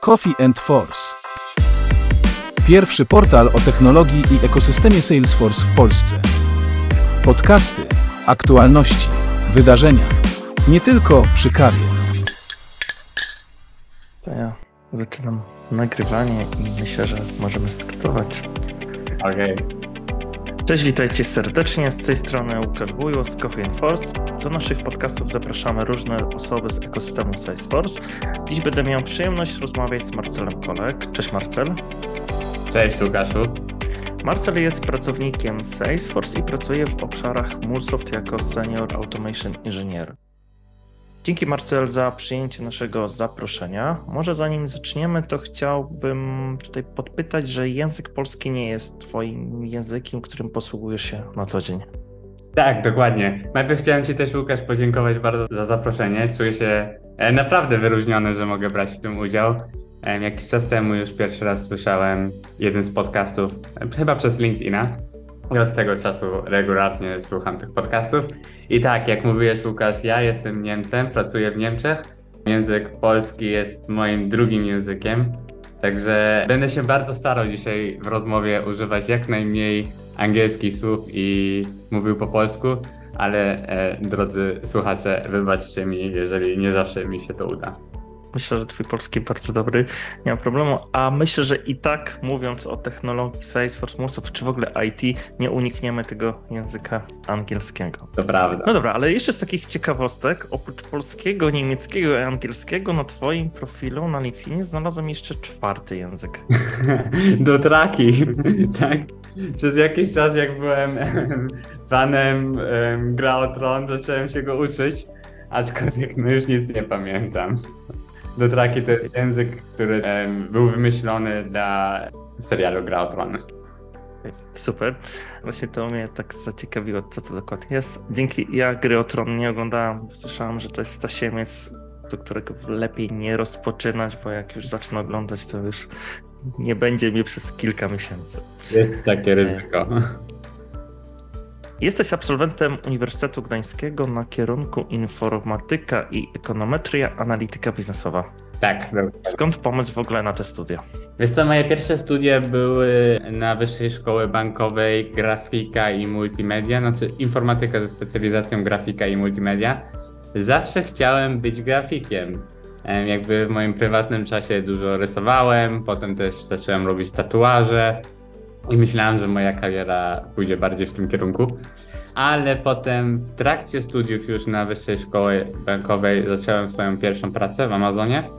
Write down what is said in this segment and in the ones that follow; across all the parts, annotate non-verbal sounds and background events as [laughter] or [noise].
Coffee and Force. Pierwszy portal o technologii i ekosystemie Salesforce w Polsce. Podcasty, aktualności, wydarzenia. Nie tylko przy kawie. To ja zaczynam nagrywanie i myślę, że możemy startować. Okej. Cześć, witajcie serdecznie. Z tej strony Łukasz Bujo z Coffee and Force. Do naszych podcastów zapraszamy różne osoby z ekosystemu Salesforce. Dziś będę miał przyjemność rozmawiać z Marcelem Kolek. Cześć Marcel. Cześć Łukaszu. Marcel jest pracownikiem Salesforce i pracuje w obszarach MuleSoft jako Senior Automation Engineer. Dzięki Marcel za przyjęcie naszego zaproszenia. Może zanim zaczniemy, to chciałbym tutaj podpytać, że język polski nie jest Twoim językiem, którym posługujesz się na co dzień. Tak, dokładnie. Najpierw chciałem Ci też, Łukasz, podziękować bardzo za zaproszenie. Czuję się e, naprawdę wyróżniony, że mogę brać w tym udział. E, Jakiś czas temu już pierwszy raz słyszałem jeden z podcastów, e, chyba przez LinkedIna. I od tego czasu regularnie słucham tych podcastów. I tak, jak mówiłeś, Łukasz, ja jestem Niemcem, pracuję w Niemczech. Język polski jest moim drugim językiem. Także będę się bardzo starał dzisiaj w rozmowie używać jak najmniej angielskich słów i mówił po polsku, ale e, drodzy słuchacze, wybaczcie mi, jeżeli nie zawsze mi się to uda. Myślę, że Twój polski bardzo dobry, nie ma problemu. A myślę, że i tak mówiąc o technologii Salesforce, MuleSoft czy w ogóle IT, nie unikniemy tego języka angielskiego. To prawda. No dobra, ale jeszcze z takich ciekawostek, oprócz polskiego, niemieckiego i angielskiego, na Twoim profilu na LinkedInie znalazłem jeszcze czwarty język. [laughs] Do traki, [laughs] tak. Przez jakiś czas, jak byłem [laughs] fanem um, Gra o Tron, zacząłem się go uczyć, aczkolwiek no już nic nie pamiętam. Do traki to jest język, który em, był wymyślony dla serialu Gra o Tron. Super. Właśnie to mnie tak zaciekawiło, co to dokładnie jest. Dzięki, ja gry o Tron nie oglądałem, słyszałem, że to jest tasiemiec, do którego lepiej nie rozpoczynać, bo jak już zacznę oglądać, to już nie będzie mi przez kilka miesięcy. Jest takie ryzyko. Jesteś absolwentem Uniwersytetu Gdańskiego na kierunku Informatyka i Ekonometria, Analityka Biznesowa. Tak. Skąd pomysł w ogóle na te studia? Wiesz co, moje pierwsze studia były na Wyższej Szkoły Bankowej Grafika i Multimedia, znaczy informatyka ze specjalizacją grafika i multimedia. Zawsze chciałem być grafikiem. Em, Jakby w moim prywatnym czasie dużo rysowałem, potem też zacząłem robić tatuaże i myślałem, że moja kariera pójdzie bardziej w tym kierunku. Ale potem w trakcie studiów już na Wyższej Szkoły Bankowej zacząłem swoją pierwszą pracę w Amazonie.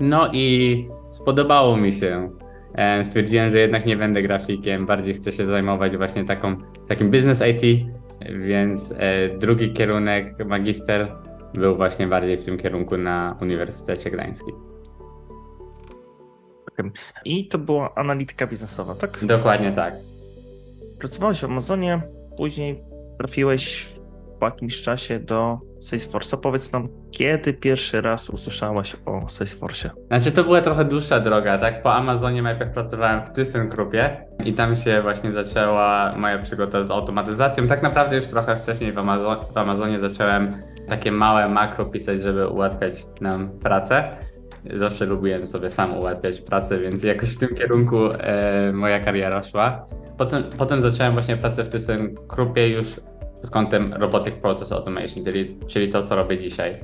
No i spodobało mi się. E, Stwierdziłem, że jednak nie będę grafikiem, bardziej chcę się zajmować właśnie taką, takim business IT, więc e, drugi kierunek, magister, był właśnie bardziej w tym kierunku na Uniwersytecie Gdańskim. I to była analityka biznesowa, tak? Dokładnie tak. Pracowałeś w Amazonie, później trafiłeś po jakimś czasie do Salesforce'a. Powiedz nam, kiedy pierwszy raz usłyszałeś o Salesforce'ie? Znaczy to była trochę dłuższa droga, tak? Po Amazonie najpierw pracowałem w ThyssenKruppie i tam się właśnie zaczęła moja przygoda z automatyzacją. Tak naprawdę już trochę wcześniej w, Amazo- w Amazonie zacząłem takie małe makro pisać, żeby ułatwiać nam pracę. Zawsze lubiłem sobie sam ułatwiać pracę, więc jakoś w tym kierunku e, moja kariera szła. Potem, potem zacząłem właśnie pracę w ThyssenKruppie już pod kątem Robotic Process Automation, czyli, czyli to, co robię dzisiaj.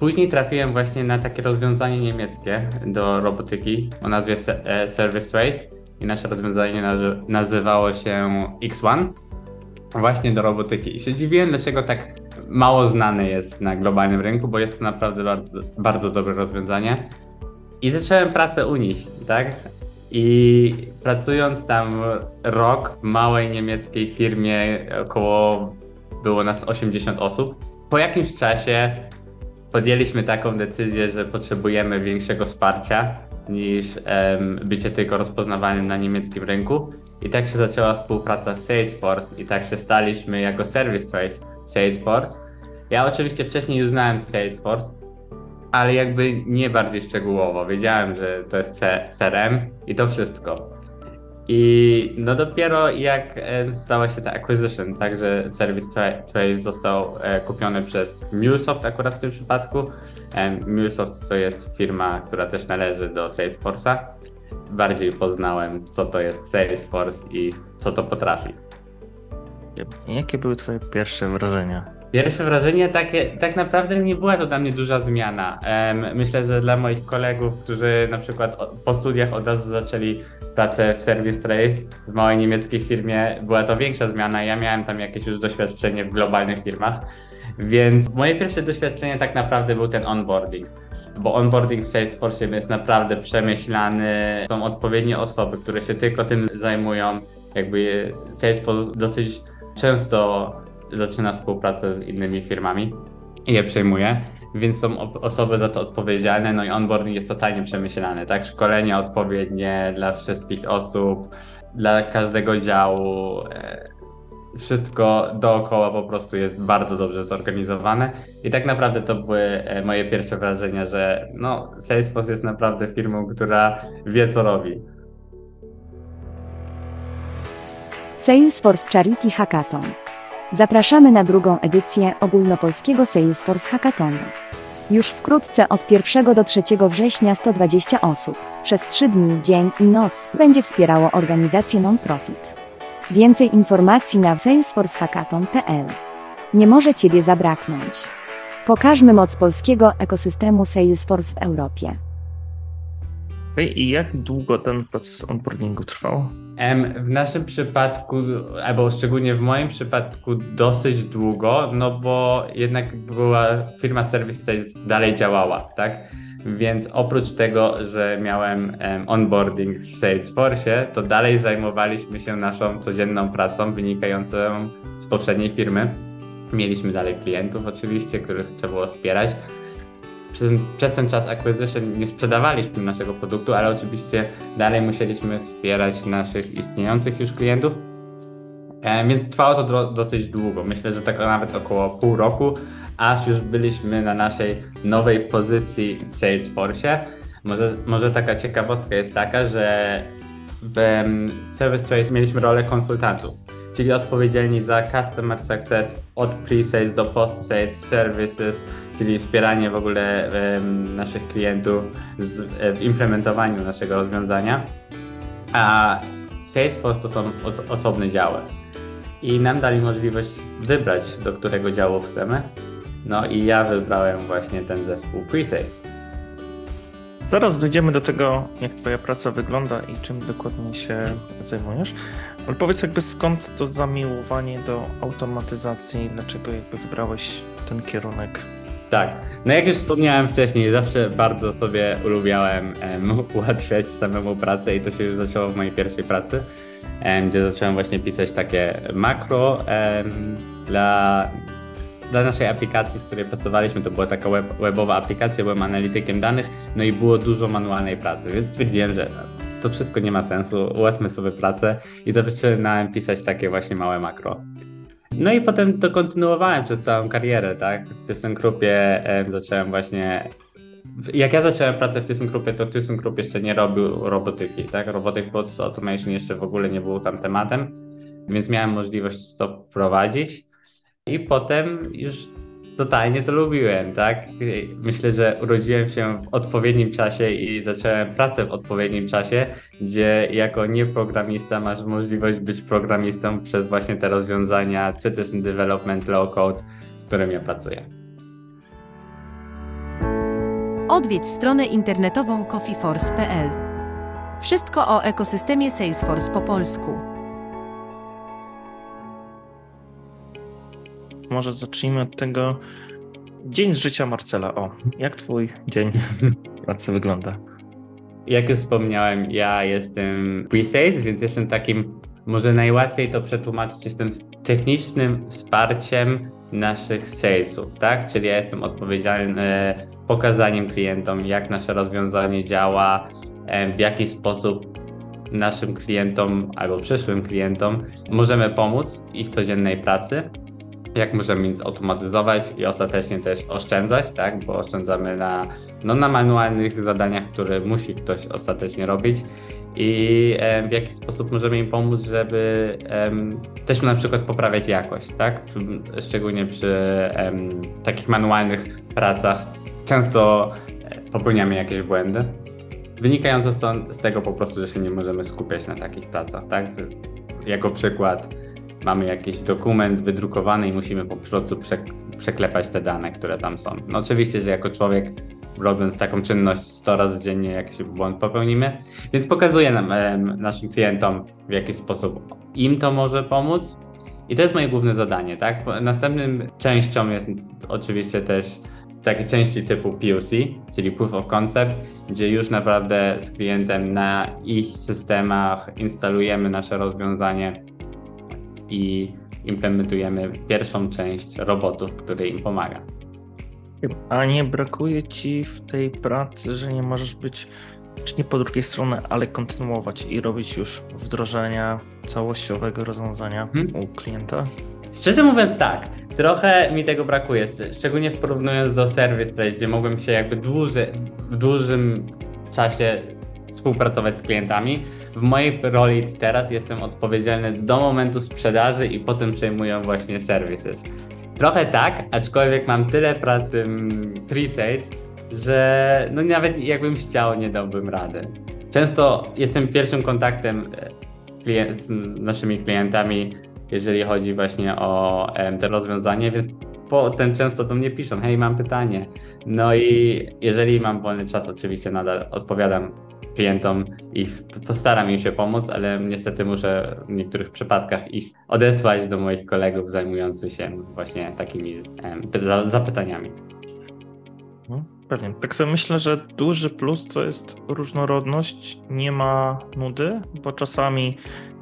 Później trafiłem właśnie na takie rozwiązanie niemieckie do robotyki o nazwie e, Service Trace i nasze rozwiązanie nazy- nazywało się X1 właśnie do robotyki. I się dziwiłem, dlaczego tak mało znane jest na globalnym rynku, bo jest to naprawdę bardzo, bardzo dobre rozwiązanie. I zacząłem pracę u nich, tak? I pracując tam rok w małej niemieckiej firmie, około było nas 80 osób. Po jakimś czasie podjęliśmy taką decyzję, że potrzebujemy większego wsparcia niż em, bycie tylko rozpoznawanym na niemieckim rynku. I tak się zaczęła współpraca w Salesforce i tak się staliśmy jako Service Trace Salesforce. Ja oczywiście wcześniej już znałem Salesforce, ale jakby nie bardziej szczegółowo. Wiedziałem, że to jest CRM i to wszystko. I no dopiero jak stała się ta acquisition, tak, że Service Trace został e, kupiony przez MuleSoft akurat w tym przypadku. MuleSoft to jest firma, która też należy do Salesforce'a. Bardziej poznałem, co to jest Salesforce i co to potrafi. Jakie były Twoje pierwsze wrażenia? Pierwsze wrażenie takie, tak naprawdę nie była to dla mnie duża zmiana. Myślę, że dla moich kolegów, którzy na przykład po studiach od razu zaczęli pracę w Service Trace w małej niemieckiej firmie, była to większa zmiana. Ja miałem tam jakieś już doświadczenie w globalnych firmach, więc moje pierwsze doświadczenie tak naprawdę był ten onboarding. Bo onboarding w Salesforce jest naprawdę przemyślany, są odpowiednie osoby, które się tylko tym zajmują. Jakby Salesforce dosyć często zaczyna współpracę z innymi firmami i je przejmuje, więc są osoby za to odpowiedzialne, no i onboarding jest totalnie przemyślany, tak? Szkolenie odpowiednie dla wszystkich osób, dla każdego działu. E, wszystko dookoła po prostu jest bardzo dobrze zorganizowane i tak naprawdę to były e, moje pierwsze wrażenia, że no, Salesforce jest naprawdę firmą, która wie co robi. Salesforce Charity Hackathon Zapraszamy na drugą edycję ogólnopolskiego Salesforce Hackathonu. Już wkrótce od 1 do 3 września 120 osób przez 3 dni, dzień i noc będzie wspierało organizację non-profit. Więcej informacji na salesforcehackathon.pl. Nie może Ciebie zabraknąć. Pokażmy moc polskiego ekosystemu Salesforce w Europie. I jak długo ten proces onboardingu trwał? W naszym przypadku, albo szczególnie w moim przypadku, dosyć długo, no bo jednak była firma Service dalej działała, tak? Więc oprócz tego, że miałem onboarding w Salesforce, to dalej zajmowaliśmy się naszą codzienną pracą wynikającą z poprzedniej firmy. Mieliśmy dalej klientów oczywiście, których trzeba było wspierać przez, przez ten czas acquisition nie sprzedawaliśmy naszego produktu, ale oczywiście dalej musieliśmy wspierać naszych istniejących już klientów. E, więc trwało to do, dosyć długo. Myślę, że tak nawet około pół roku, aż już byliśmy na naszej nowej pozycji w Salesforce. Może, może taka ciekawostka jest taka, że w Service Trace mieliśmy rolę konsultantów, czyli odpowiedzialni za customer success od pre-sales do post-sales services, czyli wspieranie w ogóle naszych klientów w implementowaniu naszego rozwiązania. A Salesforce to są osobne działy. I nam dali możliwość wybrać, do którego działu chcemy. No i ja wybrałem właśnie ten zespół Presales. Zaraz dojdziemy do tego, jak Twoja praca wygląda i czym dokładnie się zajmujesz. Ale powiedz jakby skąd to zamiłowanie do automatyzacji, dlaczego jakby wybrałeś ten kierunek tak. No jak już wspomniałem wcześniej, zawsze bardzo sobie ulubiałem um, [laughs] ułatwiać samemu pracę i to się już zaczęło w mojej pierwszej pracy, um, gdzie zacząłem właśnie pisać takie makro um, dla, dla naszej aplikacji, w której pracowaliśmy. To była taka web, webowa aplikacja, byłem analitykiem danych, no i było dużo manualnej pracy, więc stwierdziłem, że to wszystko nie ma sensu, ułatwmy sobie pracę i zaczynałem pisać takie właśnie małe makro. No i potem to kontynuowałem przez całą karierę, tak? W ThyssenKruppie zacząłem właśnie jak ja zacząłem pracę w ThyssenKruppie, to ThyssenKrupp jeszcze nie robił robotyki, tak? Robotic Process Automation jeszcze w ogóle nie był tam tematem, więc miałem możliwość to wprowadzić. I potem już totalnie to lubiłem, tak? Myślę, że urodziłem się w odpowiednim czasie i zacząłem pracę w odpowiednim czasie, gdzie jako nieprogramista masz możliwość być programistą przez właśnie te rozwiązania Citizen Development Low Code, z którym ja pracuję. Odwiedź stronę internetową coffeeforce.pl. Wszystko o ekosystemie Salesforce po polsku. Może zacznijmy od tego. Dzień z życia Marcela. O, jak twój dzień [laughs] pracy wygląda? Jak już wspomniałem, ja jestem pre-sales, więc jestem takim, może najłatwiej to przetłumaczyć, jestem technicznym wsparciem naszych salesów, tak? Czyli ja jestem odpowiedzialny pokazaniem klientom, jak nasze rozwiązanie działa, w jaki sposób naszym klientom albo przyszłym klientom możemy pomóc w ich codziennej pracy jak możemy nic automatyzować i ostatecznie też oszczędzać, tak? bo oszczędzamy na, no, na manualnych zadaniach, które musi ktoś ostatecznie robić i w jaki sposób możemy im pomóc, żeby też na przykład poprawiać jakość, tak? Szczególnie przy takich manualnych pracach często e, popełniamy jakieś błędy, wynikające z tego po prostu, że się nie możemy skupiać na takich pracach, tak? Jako przykład mamy jakiś dokument wydrukowany i musimy po prostu przeklepać te dane, które tam są. No oczywiście, że jako człowiek robiąc taką czynność 100 razy dziennie, jakiś błąd popełnimy. Więc pokazuję nam, naszym klientom, w jaki sposób im to może pomóc. I to jest moje główne zadanie, tak? Następnym częścią jest oczywiście też takie części typu POC, czyli Proof of Concept, gdzie już naprawdę z klientem na ich systemach instalujemy nasze rozwiązanie i implementujemy pierwszą część robotów, który im pomaga. A nie brakuje ci w tej pracy, że nie możesz być, czy nie po drugiej stronie, ale kontynuować i robić już wdrożenia całościowego rozwiązania hmm? u klienta? Szczerze mówiąc tak, trochę mi tego brakuje, szczególnie porównując do Service gdzie mogłem się jakby dłużej, w dużym czasie współpracować z klientami. W mojej roli teraz jestem odpowiedzialny do momentu sprzedaży i potem przejmuję właśnie services. Trochę tak, aczkolwiek mam tyle pracy pre-sales, że no nawet jakbym chciał, nie dałbym rady. Często jestem pierwszym kontaktem e, z naszymi klientami, jeżeli chodzi właśnie o te rozwiązanie, więc potem często do mnie piszą, hej, mam pytanie. No i jeżeli mam wolny czas, oczywiście nadal odpowiadam klientom i postaram im się pomóc, ale niestety muszę w niektórych przypadkach ich odesłać do moich kolegów zajmujących się właśnie takimi zapytaniami. No, pewnie. Tak sobie myślę, że duży plus to jest różnorodność, nie ma nudy, bo czasami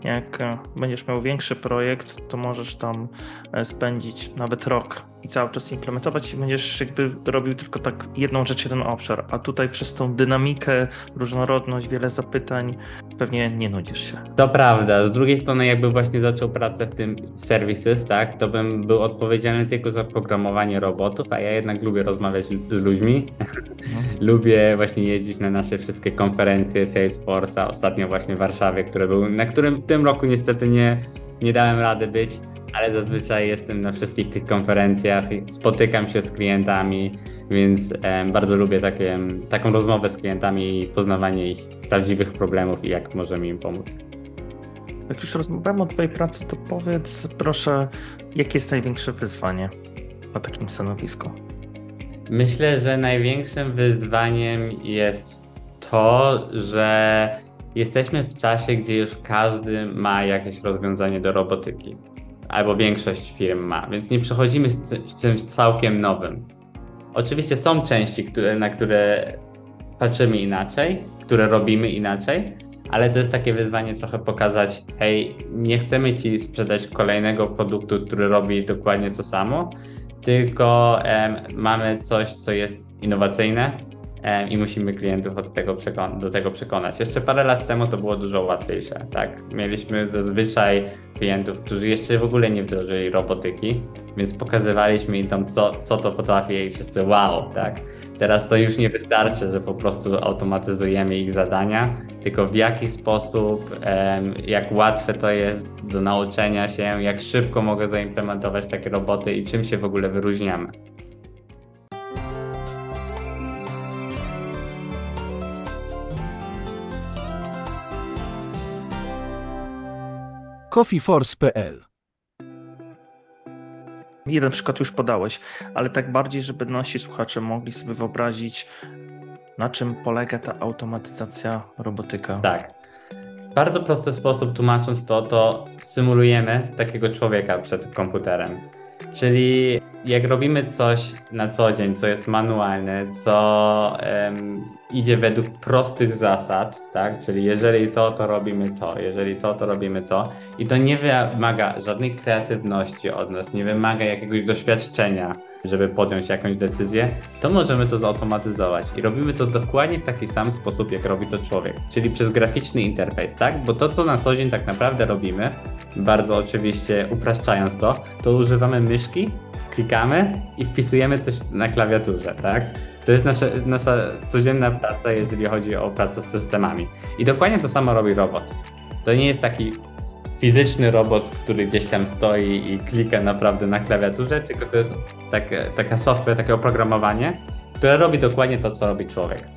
jak e, będziesz miał większy projekt, to możesz tam e, spędzić nawet rok i cały czas implementować i będziesz jakby robił tylko tak jedną rzecz, jeden obszar, a tutaj przez tą dynamikę, różnorodność, wiele zapytań pewnie nie nudzisz się. To prawda. Z drugiej strony jakby właśnie zaczął pracę w tym services, tak, to bym był odpowiedzialny tylko za programowanie robotów, a ja jednak lubię rozmawiać z ludźmi. Mhm. [laughs] lubię właśnie jeździć na nasze wszystkie konferencje Salesforce'a, ostatnio właśnie w Warszawie, które był, na którym tym roku niestety nie, nie dałem rady być ale zazwyczaj jestem na wszystkich tych konferencjach, spotykam się z klientami, więc bardzo lubię takie, taką rozmowę z klientami i poznawanie ich prawdziwych problemów i jak możemy im pomóc. Jak już rozmawiamy o Twojej pracy, to powiedz proszę, jakie jest największe wyzwanie na takim stanowisku? Myślę, że największym wyzwaniem jest to, że jesteśmy w czasie, gdzie już każdy ma jakieś rozwiązanie do robotyki albo większość firm ma, więc nie przechodzimy z, czymś całkiem nowym. Oczywiście są części, które, na które patrzymy inaczej, które robimy inaczej, ale to jest takie wyzwanie trochę pokazać, hej, nie chcemy ci sprzedać kolejnego produktu, który robi dokładnie to samo, tylko em, mamy coś, co jest innowacyjne, i musimy klientów od tego do tego przekonać. Jeszcze parę lat temu to było dużo łatwiejsze. Tak? Mieliśmy zazwyczaj klientów, którzy jeszcze w ogóle nie wdrożyli robotyki, więc pokazywaliśmy im tam, co, co to potrafi i wszyscy wow, tak? Teraz to już nie wystarczy, że po prostu automatyzujemy ich zadania, tylko w jaki sposób, jak łatwe to jest do nauczenia się, jak szybko mogę zaimplementować takie roboty i czym się w ogóle wyróżniamy. coffeeforce.pl Jeden przykład już podałeś, ale tak bardziej, żeby nasi słuchacze mogli sobie wyobrazić, na czym polega ta automatyzacja robotyka. Tak. W bardzo prosty sposób tłumacząc to, to symulujemy takiego człowieka przed komputerem. Czyli jak robimy coś na co dzień, co jest manualne, co um, idzie według prostych zasad, tak? Czyli jeżeli to, to robimy to, jeżeli to, to robimy to. I to nie wymaga żadnej kreatywności od nas, nie wymaga jakiegoś doświadczenia, żeby podjąć jakąś decyzję, to możemy to zautomatyzować. I robimy to dokładnie w taki sam sposób, jak robi to człowiek, czyli przez graficzny interfejs, tak? Bo to, co na co dzień tak naprawdę robimy, bardzo oczywiście upraszczając to, to używamy myszki klikamy i wpisujemy coś na klawiaturze, tak? To jest nasza, nasza codzienna praca, jeżeli chodzi o pracę z systemami. I dokładnie to samo robi robot. To nie jest taki fizyczny robot, który gdzieś tam stoi i klika naprawdę na klawiaturze, tylko to jest takie, taka software, takie oprogramowanie, które robi dokładnie to, co robi człowiek.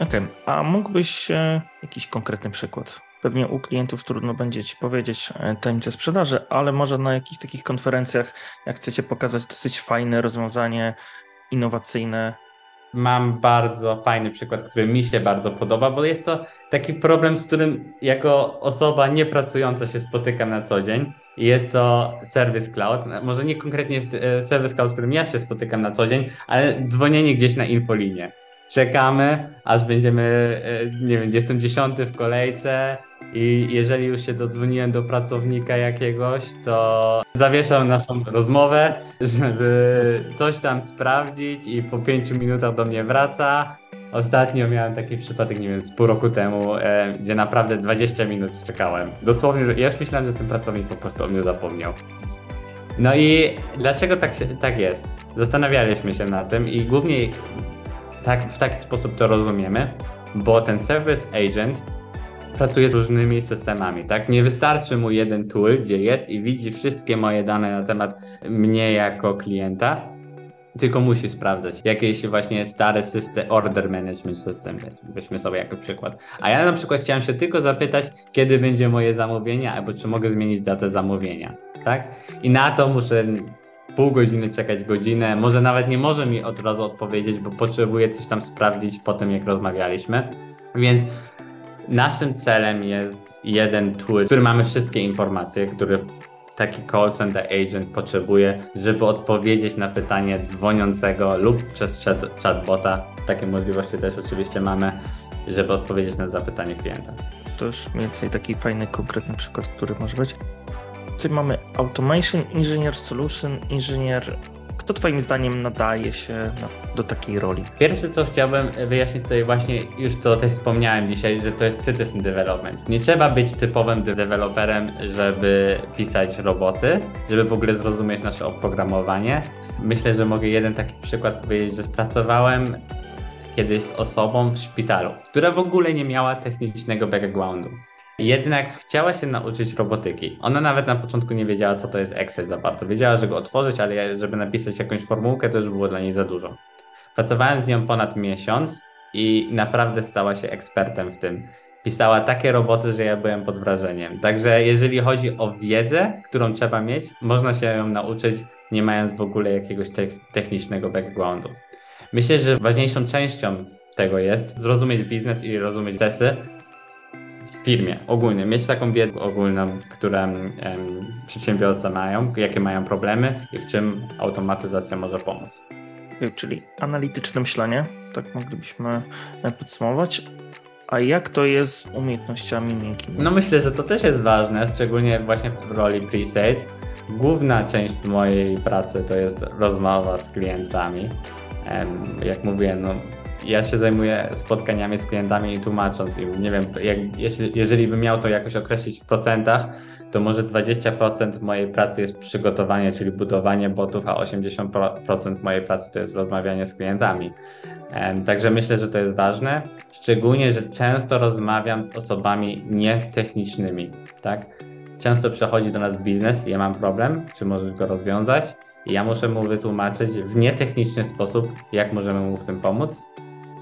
Okej, okay. a mógłbyś e, jakiś konkretny przykład? Pewnie u klientów trudno będzie ci powiedzieć e, tajemnicę sprzedaży, ale może na jakichś takich konferencjach, jak chcecie pokazać dosyć fajne rozwiązanie, innowacyjne. Mam bardzo fajny przykład, który mi się bardzo podoba, bo jest to taki problem, z którym jako osoba niepracująca się spotykam na co dzień. Jest to Service Cloud. Może nie konkretnie e, Service Cloud, z którym ja się spotykam na co dzień, ale dzwonienie gdzieś na infolinię czekamy, aż będziemy, e, nie wiem, jestem dziesiąty w kolejce i jeżeli już się dodzwoniłem do pracownika jakiegoś, to zawieszał naszą rozmowę, żeby coś tam sprawdzić i po pięciu minutach do mnie wraca. Ostatnio miałem taki przypadek, nie wiem, z pół roku temu, e, gdzie naprawdę 20 minut czekałem. Dosłownie, ja już myślałem, że ten pracownik po prostu o mnie zapomniał. No i dlaczego tak, się, tak jest? Zastanawialiśmy się na tym i głównie tak, w taki sposób to rozumiemy, bo ten Service Agent pracuje z różnymi systemami, tak? Nie wystarczy mu jeden tool, gdzie jest i widzi wszystkie moje dane na temat mnie jako klienta, tylko musi sprawdzać jakiś właśnie stary system, order management system, weźmy sobie jako przykład. A ja na przykład chciałem się tylko zapytać, kiedy będzie moje zamówienie, albo czy mogę zmienić datę zamówienia, tak? I na to muszę pół godziny czekać godzinę, może nawet nie może mi od razu odpowiedzieć, bo potrzebuję coś tam sprawdzić po tym, jak rozmawialiśmy. Więc naszym celem jest jeden tool, w którym mamy wszystkie informacje, które taki call center agent potrzebuje, żeby odpowiedzieć na pytanie dzwoniącego lub przez chat, chatbota. Takie możliwości też oczywiście mamy, żeby odpowiedzieć na zapytanie klienta. To już mniej więcej taki fajny, konkretny przykład, który może być. Tutaj mamy Automation Engineer, Solution Engineer. Kto Twoim zdaniem nadaje się do takiej roli? Pierwsze, co chciałbym wyjaśnić tutaj właśnie, już to też wspomniałem dzisiaj, że to jest citizen development. Nie trzeba być typowym deweloperem, żeby pisać roboty, żeby w ogóle zrozumieć nasze oprogramowanie. Myślę, że mogę jeden taki przykład powiedzieć, że spracowałem kiedyś z osobą w szpitalu, która w ogóle nie miała technicznego backgroundu. Jednak chciała się nauczyć robotyki. Ona nawet na początku nie wiedziała, co to jest Excel za bardzo. Wiedziała, że go otworzyć, ale żeby napisać jakąś formułkę, to już było dla niej za dużo. Pracowałem z nią ponad miesiąc i naprawdę stała się ekspertem w tym. Pisała takie roboty, że ja byłem pod wrażeniem. Także jeżeli chodzi o wiedzę, którą trzeba mieć, można się ją nauczyć, nie mając w ogóle jakiegoś technicznego backgroundu. Myślę, że ważniejszą częścią tego jest zrozumieć biznes i rozumieć procesy, w firmie ogólnie, mieć taką wiedzę ogólną, którą um, przedsiębiorcy mają, jakie mają problemy i w czym automatyzacja może pomóc. Czyli analityczne myślenie, tak moglibyśmy e, podsumować. A jak to jest z umiejętnościami miękkimi? No myślę, że to też jest ważne, szczególnie właśnie w roli pre-sales. Główna część mojej pracy to jest rozmowa z klientami. Jak mówiłem, no, ja się zajmuję spotkaniami z klientami i tłumacząc im, nie wiem, jak, jeśli, jeżeli bym miał to jakoś określić w procentach, to może 20% mojej pracy jest przygotowanie, czyli budowanie botów, a 80% mojej pracy to jest rozmawianie z klientami. Także myślę, że to jest ważne, szczególnie, że często rozmawiam z osobami nietechnicznymi, tak? Często przychodzi do nas biznes ja mam problem, czy może go rozwiązać i ja muszę mu wytłumaczyć w nietechniczny sposób, jak możemy mu w tym pomóc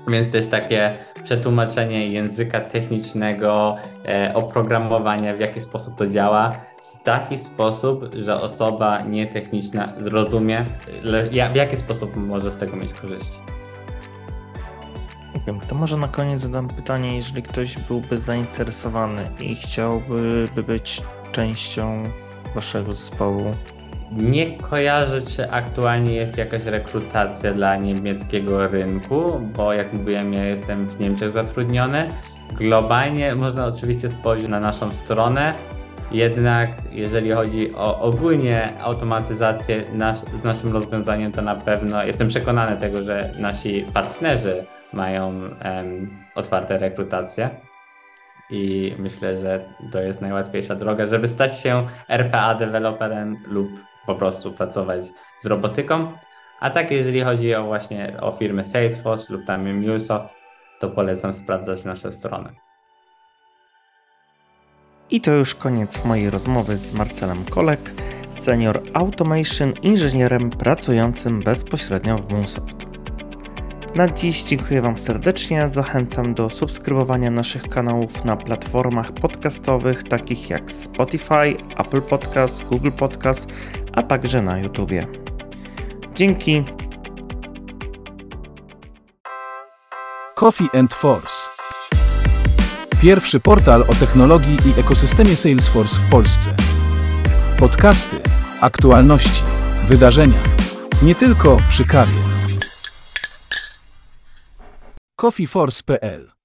więc też takie przetłumaczenie języka technicznego, e, oprogramowania, w jaki sposób to działa, w taki sposób, że osoba nietechniczna zrozumie, w jaki sposób może z tego mieć korzyści. To może na koniec zadam pytanie, jeżeli ktoś byłby zainteresowany i chciałby być częścią waszego zespołu, nie kojarzę, czy aktualnie jest jakaś rekrutacja dla niemieckiego rynku, bo jak mówiłem, ja jestem w Niemczech zatrudniony. Globalnie można oczywiście spojrzeć na naszą stronę, jednak jeżeli chodzi o ogólnie automatyzację z naszym rozwiązaniem, to na pewno jestem przekonany tego, że nasi partnerzy mają um, otwarte rekrutacje. I myślę, że to jest najłatwiejsza droga, żeby stać się RPA deweloperem lub po prostu pracować z robotyką, A tak jeżeli chodzi o właśnie o firmy Salesforce lub tam MuleSoft, to polecam sprawdzać nasze strony. I to już koniec mojej rozmowy z Marcelem Kolek, senior automation inżynierem pracującym bezpośrednio w MuleSoft. Na dziś dziękuję Wam serdecznie. Zachęcam do subskrybowania naszych kanałów na platformach podcastowych takich jak Spotify, Apple Podcast, Google Podcast, a także na YouTube. Dzięki. Coffee and Force. Pierwszy portal o technologii i ekosystemie Salesforce w Polsce. Podcasty, aktualności, wydarzenia. Nie tylko przy kawie. coffeeforce.pl